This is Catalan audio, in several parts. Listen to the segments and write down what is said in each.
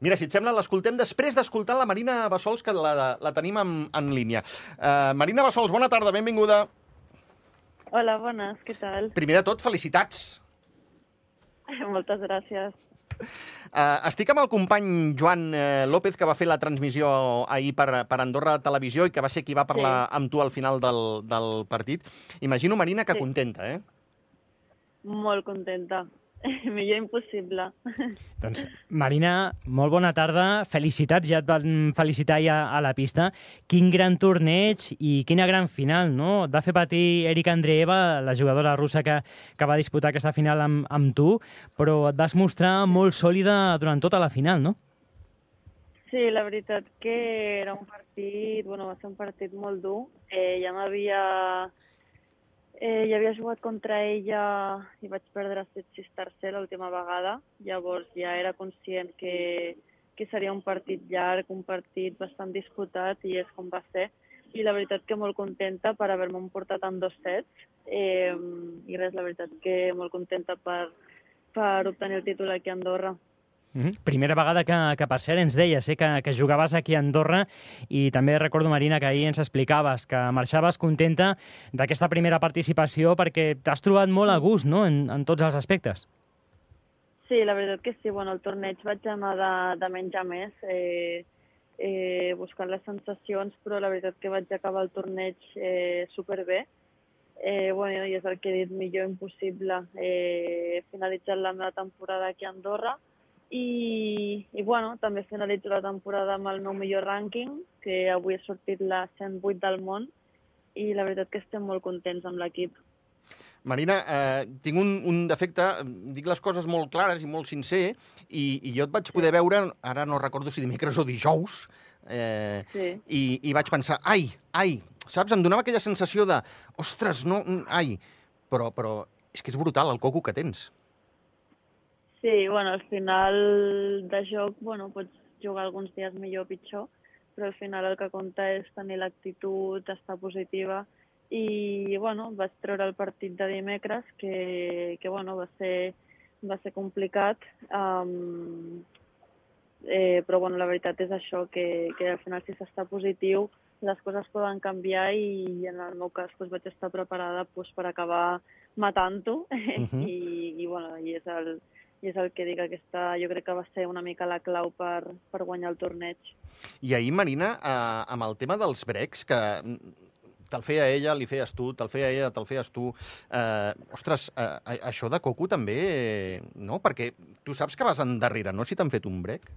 Mira, si et sembla, l'escoltem després d'escoltar la Marina Bassols, que la, la tenim en, en línia. Uh, Marina Bassols, bona tarda, benvinguda. Hola, bones, què tal? Primer de tot, felicitats. Moltes gràcies. Uh, estic amb el company Joan uh, López, que va fer la transmissió ahir per, per Andorra Televisió i que va ser qui va parlar sí. amb tu al final del, del partit. Imagino, Marina, que sí. contenta, eh? Molt contenta. Millor impossible. Doncs, Marina, molt bona tarda. Felicitats, ja et van felicitar ja a la pista. Quin gran torneig i quina gran final, no? Et va fer patir Erika Andreeva, la jugadora russa que, que va disputar aquesta final amb, amb tu, però et vas mostrar molt sòlida durant tota la final, no? Sí, la veritat que era un partit, bueno, va ser un partit molt dur. Eh, ja m'havia Eh, ja havia jugat contra ella i vaig perdre 7-6 tercer l'última vegada. Llavors ja era conscient que, que seria un partit llarg, un partit bastant disputat i és com va ser. I la veritat que molt contenta per haver-me portat en dos sets. Eh, I res, la veritat que molt contenta per, per obtenir el títol aquí a Andorra. Mm -hmm. Primera vegada que, que, per cert, ens deies eh, que, que jugaves aquí a Andorra i també recordo, Marina, que ahir ens explicaves que marxaves contenta d'aquesta primera participació perquè t'has trobat molt a gust no? en, en tots els aspectes. Sí, la veritat que sí. Bueno, el torneig vaig anar de, de menys a més, eh, eh, buscant les sensacions, però la veritat que vaig acabar el torneig eh, superbé. Eh, bueno, i és el que he dit, millor impossible. Eh, he finalitzat la meva temporada aquí a Andorra, i, i bueno, també finalitzo la temporada amb el meu millor rànquing, que avui ha sortit la 108 del món, i la veritat que estem molt contents amb l'equip. Marina, eh, tinc un, un defecte, dic les coses molt clares i molt sincer, i, i jo et vaig poder veure, ara no recordo si dimecres o dijous, eh, sí. i, i vaig pensar, ai, ai, saps? Em donava aquella sensació de, ostres, no, ai, però, però és que és brutal el coco que tens. Sí, bueno, al final de joc, bueno, pots jugar alguns dies millor o pitjor, però al final el que compta és tenir l'actitud, estar positiva i, bueno, vaig treure el partit de dimecres, que, que bueno, va ser, va ser complicat, um, eh, però bueno, la veritat és això, que, que al final si s'està positiu les coses poden canviar i en el meu cas doncs, vaig estar preparada doncs, per acabar matant-ho uh -huh. I, i, bueno, i és el, i és el que dic, aquesta jo crec que va ser una mica la clau per, per guanyar el torneig. I ahir, Marina, eh, amb el tema dels breaks, que te'l feia ella, li feies tu, te'l feia ella, te'l feies tu. Eh, ostres, eh, això de coco també, eh, no? Perquè tu saps que vas endarrere, no?, si t'han fet un break.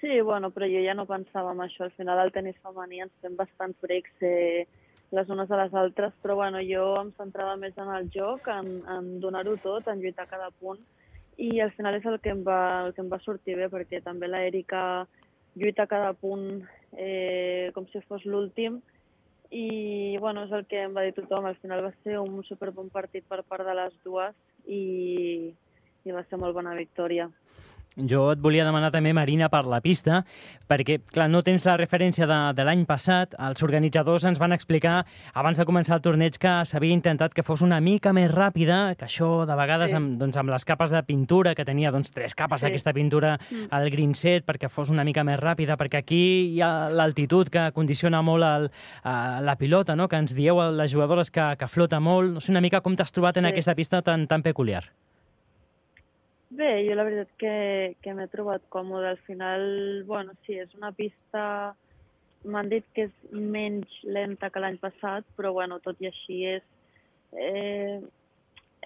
Sí, bueno, però jo ja no pensava en això. Al final, al tenis femení ens fem bastants breaks eh, les unes a les altres, però bueno, jo em centrava més en el joc, en, en donar-ho tot, en lluitar cada punt, i al final és el que em va, el que em va sortir bé, perquè també l'Èrica lluita cada punt eh, com si fos l'últim, i bueno, és el que em va dir tothom, al final va ser un superbon partit per part de les dues i, i va ser molt bona victòria. Jo et volia demanar també, Marina, per la pista, perquè, clar, no tens la referència de, de l'any passat. Els organitzadors ens van explicar, abans de començar el torneig, que s'havia intentat que fos una mica més ràpida, que això, de vegades, sí. amb, doncs, amb les capes de pintura, que tenia doncs, tres capes sí. d'aquesta pintura mm. al green set, perquè fos una mica més ràpida, perquè aquí hi ha l'altitud que condiciona molt el, uh, la pilota, no? que ens dieu a les jugadores que, que flota molt. No sé una mica com t'has trobat en sí. aquesta pista tan, tan peculiar. Bé, jo la veritat que, que m'he trobat còmode. Al final, bueno, sí, és una pista... M'han dit que és menys lenta que l'any passat, però bueno, tot i així és... Eh,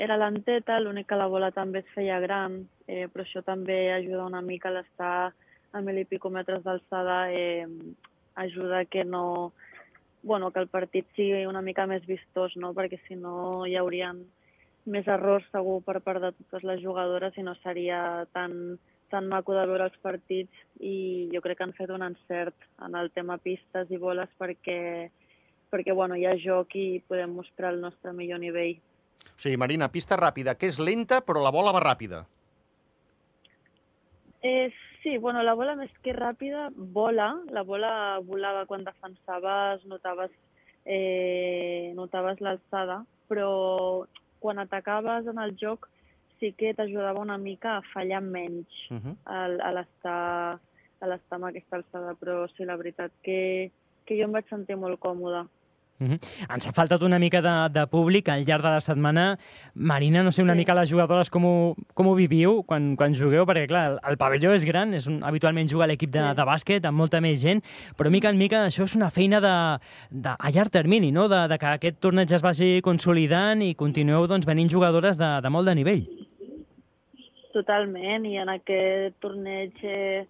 era lenteta, l'únic que la bola també es feia gran, eh, però això també ajuda una mica a l'estar a mil i pico metres d'alçada, eh, ajuda que no... Bueno, que el partit sigui una mica més vistós, no? Perquè si no hi haurien més errors segur per part de totes les jugadores i no seria tan, tan maco de veure els partits i jo crec que han fet un encert en el tema pistes i boles perquè, perquè bueno, hi ha joc i podem mostrar el nostre millor nivell. O sigui, Marina, pista ràpida, que és lenta però la bola va ràpida. Eh, sí, bueno, la bola més que ràpida vola, la bola volava quan defensaves, notaves, eh, notaves l'alçada, però quan atacaves en el joc sí que t'ajudava una mica a fallar menys Uh -huh. al- a l'estar a l'estar amb aquesta alçada, però sí, la veritat que, que jo em vaig sentir molt còmoda. Uh -huh. Ens ha faltat una mica de, de públic al llarg de la setmana. Marina, no sé una Sí. mica les jugadores com ho, com ho viviu quan, quan jugueu, perquè clar, el, el pavelló és gran, és un, habitualment juga l'equip de, Sí. de bàsquet amb molta més gent, però mica en mica això és una feina de, de, a llarg termini, no? de, de que aquest torneig es vagi consolidant i continueu doncs, venint jugadores de, de molt de nivell. Totalment, i en aquest torneig eh,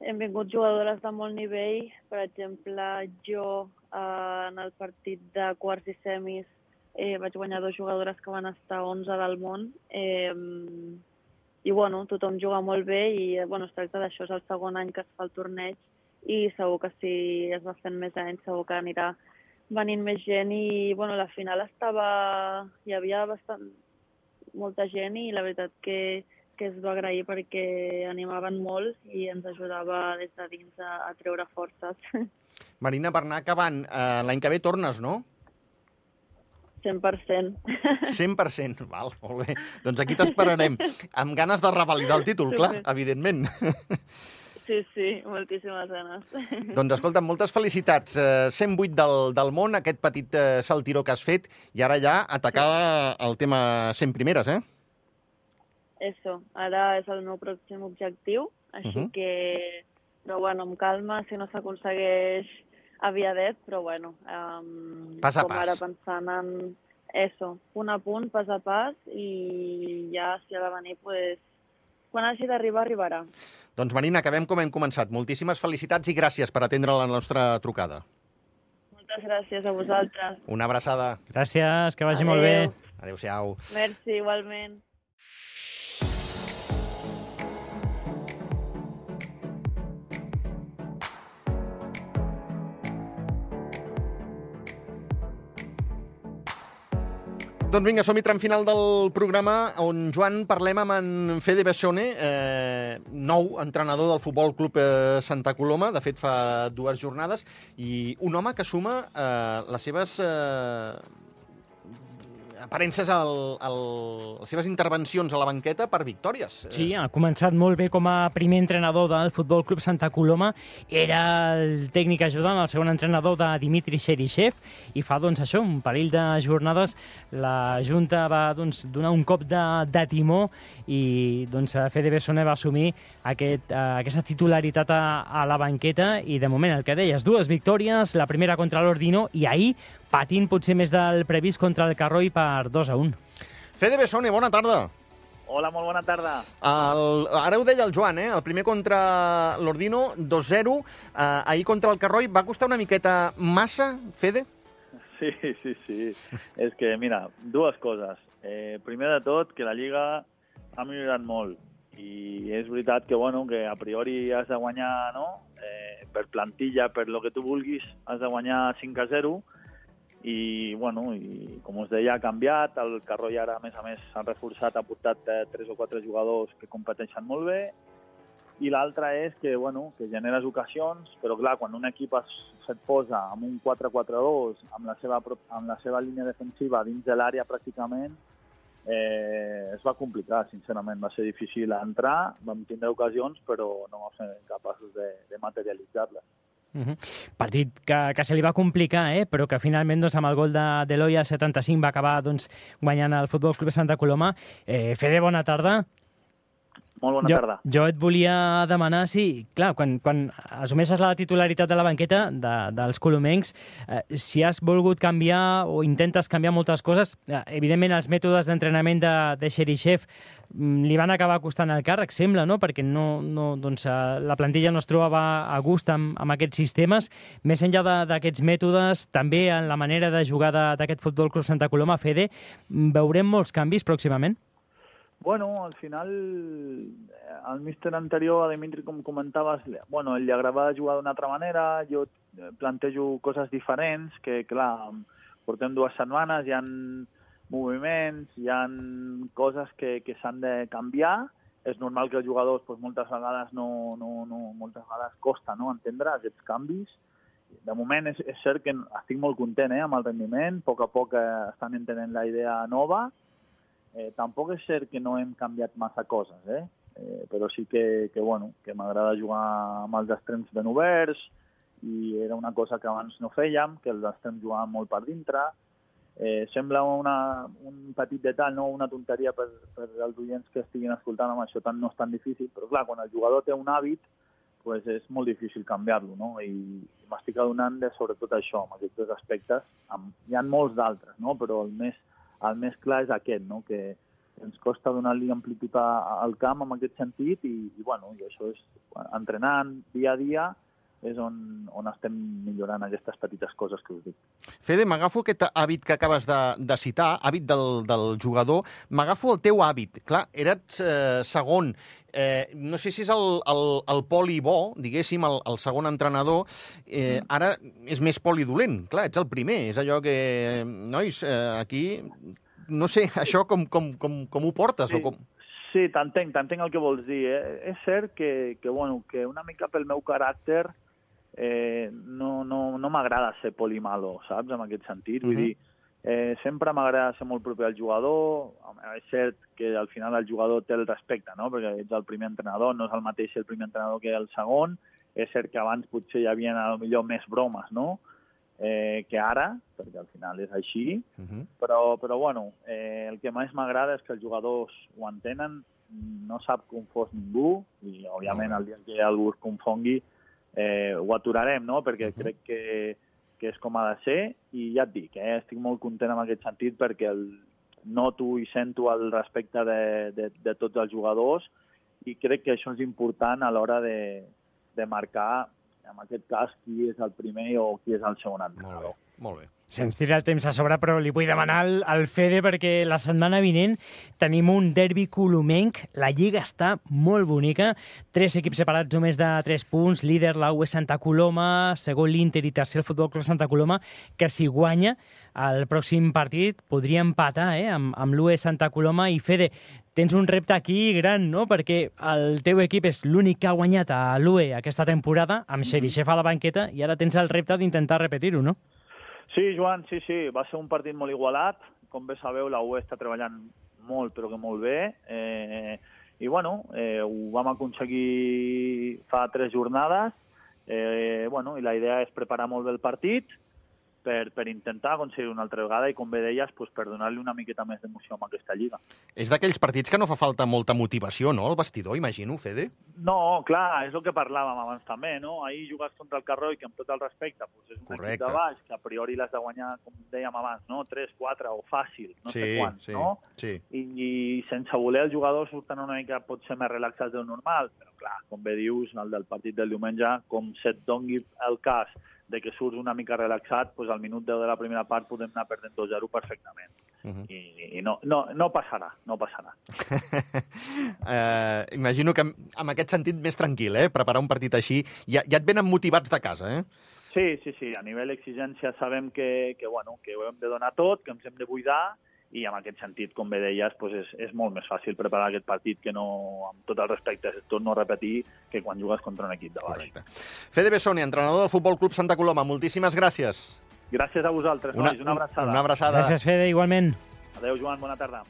hem vingut jugadores de molt nivell. Per exemple, jo eh, en el partit de quarts i semis eh, vaig guanyar dos jugadores que van estar 11 del món. Eh, I bueno, tothom juga molt bé i eh, bueno, es tracta d'això, és el segon any que es fa el torneig i segur que si es va fent més anys segur que anirà venint més gent i bueno, la final estava... hi havia bastant, molta gent i la veritat que, que es va agrair perquè animaven molt i ens ajudava des de dins a, a treure forces. Marina, per anar acabant, eh, l'any que ve tornes, no? 100%. 100%. Val, molt bé. Doncs aquí t'esperarem. Amb ganes de revalidar el títol, clar, evidentment. Sí, sí, moltíssimes ganes. doncs escolta, moltes felicitats. Eh, 108 del, del món, aquest petit eh, saltiró que has fet, i ara ja atacar el tema 100 primeres, eh? Eso, ara és el meu pròxim objectiu, així Mhm. que... Però bueno, amb calma, si no s'aconsegueix aviadet, però bueno... Um, Pas a com pas. ara pensant en eso, punt a punt, pas a pas, i ja si ha de venir, pues, quan hagi d'arribar, arribarà. Doncs Marina, acabem com hem començat. Moltíssimes felicitats i gràcies per atendre la nostra trucada. Moltes gràcies a vosaltres. Una abraçada. Gràcies, que vagi molt bé. Adéu. Adéu-siau. Merci, igualment. Doncs vinga, som-hi tram final del programa on, Joan, parlem amb en Fede Bessone, eh, nou entrenador del Futbol Club eh, Santa Coloma, de fet fa dues jornades, i un home que suma eh, les seves eh, aparences, al, al, les seves intervencions a la banqueta per victòries. Sí, ha començat molt bé com a primer entrenador del Futbol Club Santa Coloma. Era el tècnic ajudant, el segon entrenador de Dimitri Xerichev, i fa doncs això, un parell de jornades la Junta va doncs, donar un cop de, de timó i doncs Fede Bessone va assumir aquest, eh, aquesta titularitat a, a la banqueta i de moment el que deies, dues victòries, la primera contra l'Ordino i ahir patint potser més del previst contra el Carroi per 2 a 1. Fede Bessone, bona tarda. Hola, molt bona tarda. El, ara ho deia el Joan, eh? el primer contra l'Ordino, 2-0. Eh, ahir contra el Carroi va costar una miqueta massa, Fede? Sí, sí, sí. És que, mira, dues coses. Eh, primer de tot, que la Lliga ha millorat molt i és veritat que, bueno, que a priori has de guanyar, no? Eh, per plantilla, per lo que tu vulguis, has de guanyar 5 a 0 i, bueno, i com us deia, ha canviat, el Carroi ara, a més a més, s'ha reforçat, ha portat eh, 3 o 4 jugadors que competeixen molt bé, i l'altra és que, bueno, que generes ocasions, però clar, quan un equip es, se't posa amb un 4-4-2, amb, la seva, amb la seva línia defensiva dins de l'àrea pràcticament, eh, es va complicar, sincerament. Va ser difícil entrar, vam tindre ocasions, però no vam ser capaços de, de materialitzar-les. -huh. Partit que, que se li va complicar, eh? però que finalment doncs, amb el gol de d'Eloi al 75 va acabar doncs, guanyant el Futbol Club Santa Coloma. Eh, Fede, bona tarda. Molt bona jo, tarda. Jo et volia demanar si, clar, quan, quan assumeixes la titularitat de la banqueta de, dels colomencs, eh, si has volgut canviar o intentes canviar moltes coses, eh, evidentment els mètodes d'entrenament de, de Xerichev mm, li van acabar costant el càrrec, sembla, no? perquè no, no, doncs, eh, la plantilla no es trobava a gust amb, amb aquests sistemes. Més enllà d'aquests mètodes, també en la manera de jugar d'aquest Futbol Club Santa Coloma, Fede, veurem molts canvis pròximament? Bueno, al final, eh, el míster anterior, a Dimitri, com comentaves, li- bueno, ell li agradava jugar d'una altra manera, jo eh, plantejo coses diferents, que, clar, portem dues setmanes, hi ha moviments, hi ha coses que, que s'han de canviar, és normal que els jugadors doncs, moltes vegades no, no, no, moltes vegades costa no, entendre aquests canvis. De moment és, és cert que estic molt content eh, amb el rendiment, a poc a poc eh, estan entenent la idea nova, Eh, tampoc és cert que no hem canviat massa coses, eh? eh però sí que, que, bueno, que m'agrada jugar amb els extrems ben oberts i era una cosa que abans no fèiem, que els extrems jugaven molt per dintre. Eh, sembla una, un petit detall, no una tonteria per, per als oients que estiguin escoltant amb això tant no és tan difícil, però clar, quan el jugador té un hàbit, pues és molt difícil canviar-lo, no? I m'estic adonant de sobretot això, amb aquests dos aspectes. Amb, hi ha molts d'altres, no? Però el més, el més clar és aquest, no? Que ens costa donar-li amplitud al camp en aquest sentit i, i, bueno, i això és entrenant dia a dia és on, on estem millorant aquestes petites coses que us dic. Fede, m'agafo aquest hàbit que acabes de, de citar, hàbit del, del jugador, m'agafo el teu hàbit. Clar, eres eh, segon, eh, no sé si és el, el, el poli bo, diguéssim, el, el segon entrenador, eh, mm. ara és més polidolent. Clar, ets el primer, és allò que, nois, eh, aquí, no sé, això com, com, com, com ho portes? Sí. O com... Sí, t'entenc, t'entenc el que vols dir. Eh? És cert que, que, bueno, que una mica pel meu caràcter eh, no, no, no m'agrada ser polimalo, saps, en aquest sentit. Vull uh mhm. -huh. dir, eh, sempre m'agrada ser molt proper al jugador. És cert que al final el jugador té el respecte, no? perquè ets el primer entrenador, no és el mateix el primer entrenador que el segon. És cert que abans potser hi havia a lo millor més bromes, no? eh, que ara, perquè al final és així, uh -huh. però, però bueno, eh, el que més m'agrada és que els jugadors ho entenen, no sap com fos ningú, i òbviament el dia que algú es confongui eh, ho aturarem, no? perquè uh -huh. crec que, que és com ha de ser, i ja et dic, eh, estic molt content en aquest sentit perquè el, noto i sento el respecte de, de, de tots els jugadors i crec que això és important a l'hora de, de marcar, en aquest cas, qui és el primer o qui és el segon entrenador. Molt bé, molt bé. Se'ns tira el temps a sobre, però li vull demanar al, al Fede perquè la setmana vinent tenim un derbi colomenc. La lliga està molt bonica. Tres equips separats només de 3 punts. Líder la UE Santa Coloma, segon l'Inter i tercer el Futbol Club Santa Coloma, que si guanya el pròxim partit podria empatar eh, amb, amb l'UE Santa Coloma. I Fede, tens un repte aquí gran, no? Perquè el teu equip és l'únic que ha guanyat a l'UE aquesta temporada, amb Xerixef a la banqueta, i ara tens el repte d'intentar repetir-ho, no? Sí, Joan, sí, sí, va ser un partit molt igualat. Com bé sabeu, la UE està treballant molt, però que molt bé. Eh, I, bueno, eh, ho vam aconseguir fa tres jornades. Eh, bueno, i la idea és preparar molt bé el partit, per, per intentar aconseguir una altra vegada i, com bé deies, pues, per donar-li una miqueta més d'emoció a aquesta lliga. És d'aquells partits que no fa falta molta motivació, no?, el vestidor, imagino, Fede? No, clar, és el que parlàvem abans també, no? Ahir jugues contra el Carroi, que amb tot el respecte pues, és un Correcte. equip de baix, que a priori l'has de guanyar, com dèiem abans, no? 3, 4 o fàcil, no sí, sé quants, sí, no? Sí. I, I sense voler els jugadors surten una mica potser més relaxats del normal, però clar, com bé dius, el del partit del diumenge, com se't dongui el cas de que surts una mica relaxat, doncs al minut 10 de la primera part podem anar perdent 2-0 perfectament. Uh -huh. I, i no, no, no passarà, no passarà. uh, imagino que amb aquest sentit més tranquil, eh? Preparar un partit així, ja, ja et venen motivats de casa, eh? Sí, sí, sí. A nivell exigència sabem que, que, bueno, que ho hem de donar tot, que ens hem de buidar i en aquest sentit, com bé deies, doncs és, és molt més fàcil preparar aquest partit que no, amb tot el respecte, torno a repetir, que quan jugues contra un equip de baix. Correcte. Fede Bessoni, entrenador del Futbol Club Santa Coloma, moltíssimes gràcies. Gràcies a vosaltres, una, nois, una abraçada. Una abraçada. Gràcies, Fede, igualment. Adéu, Joan, bona tarda.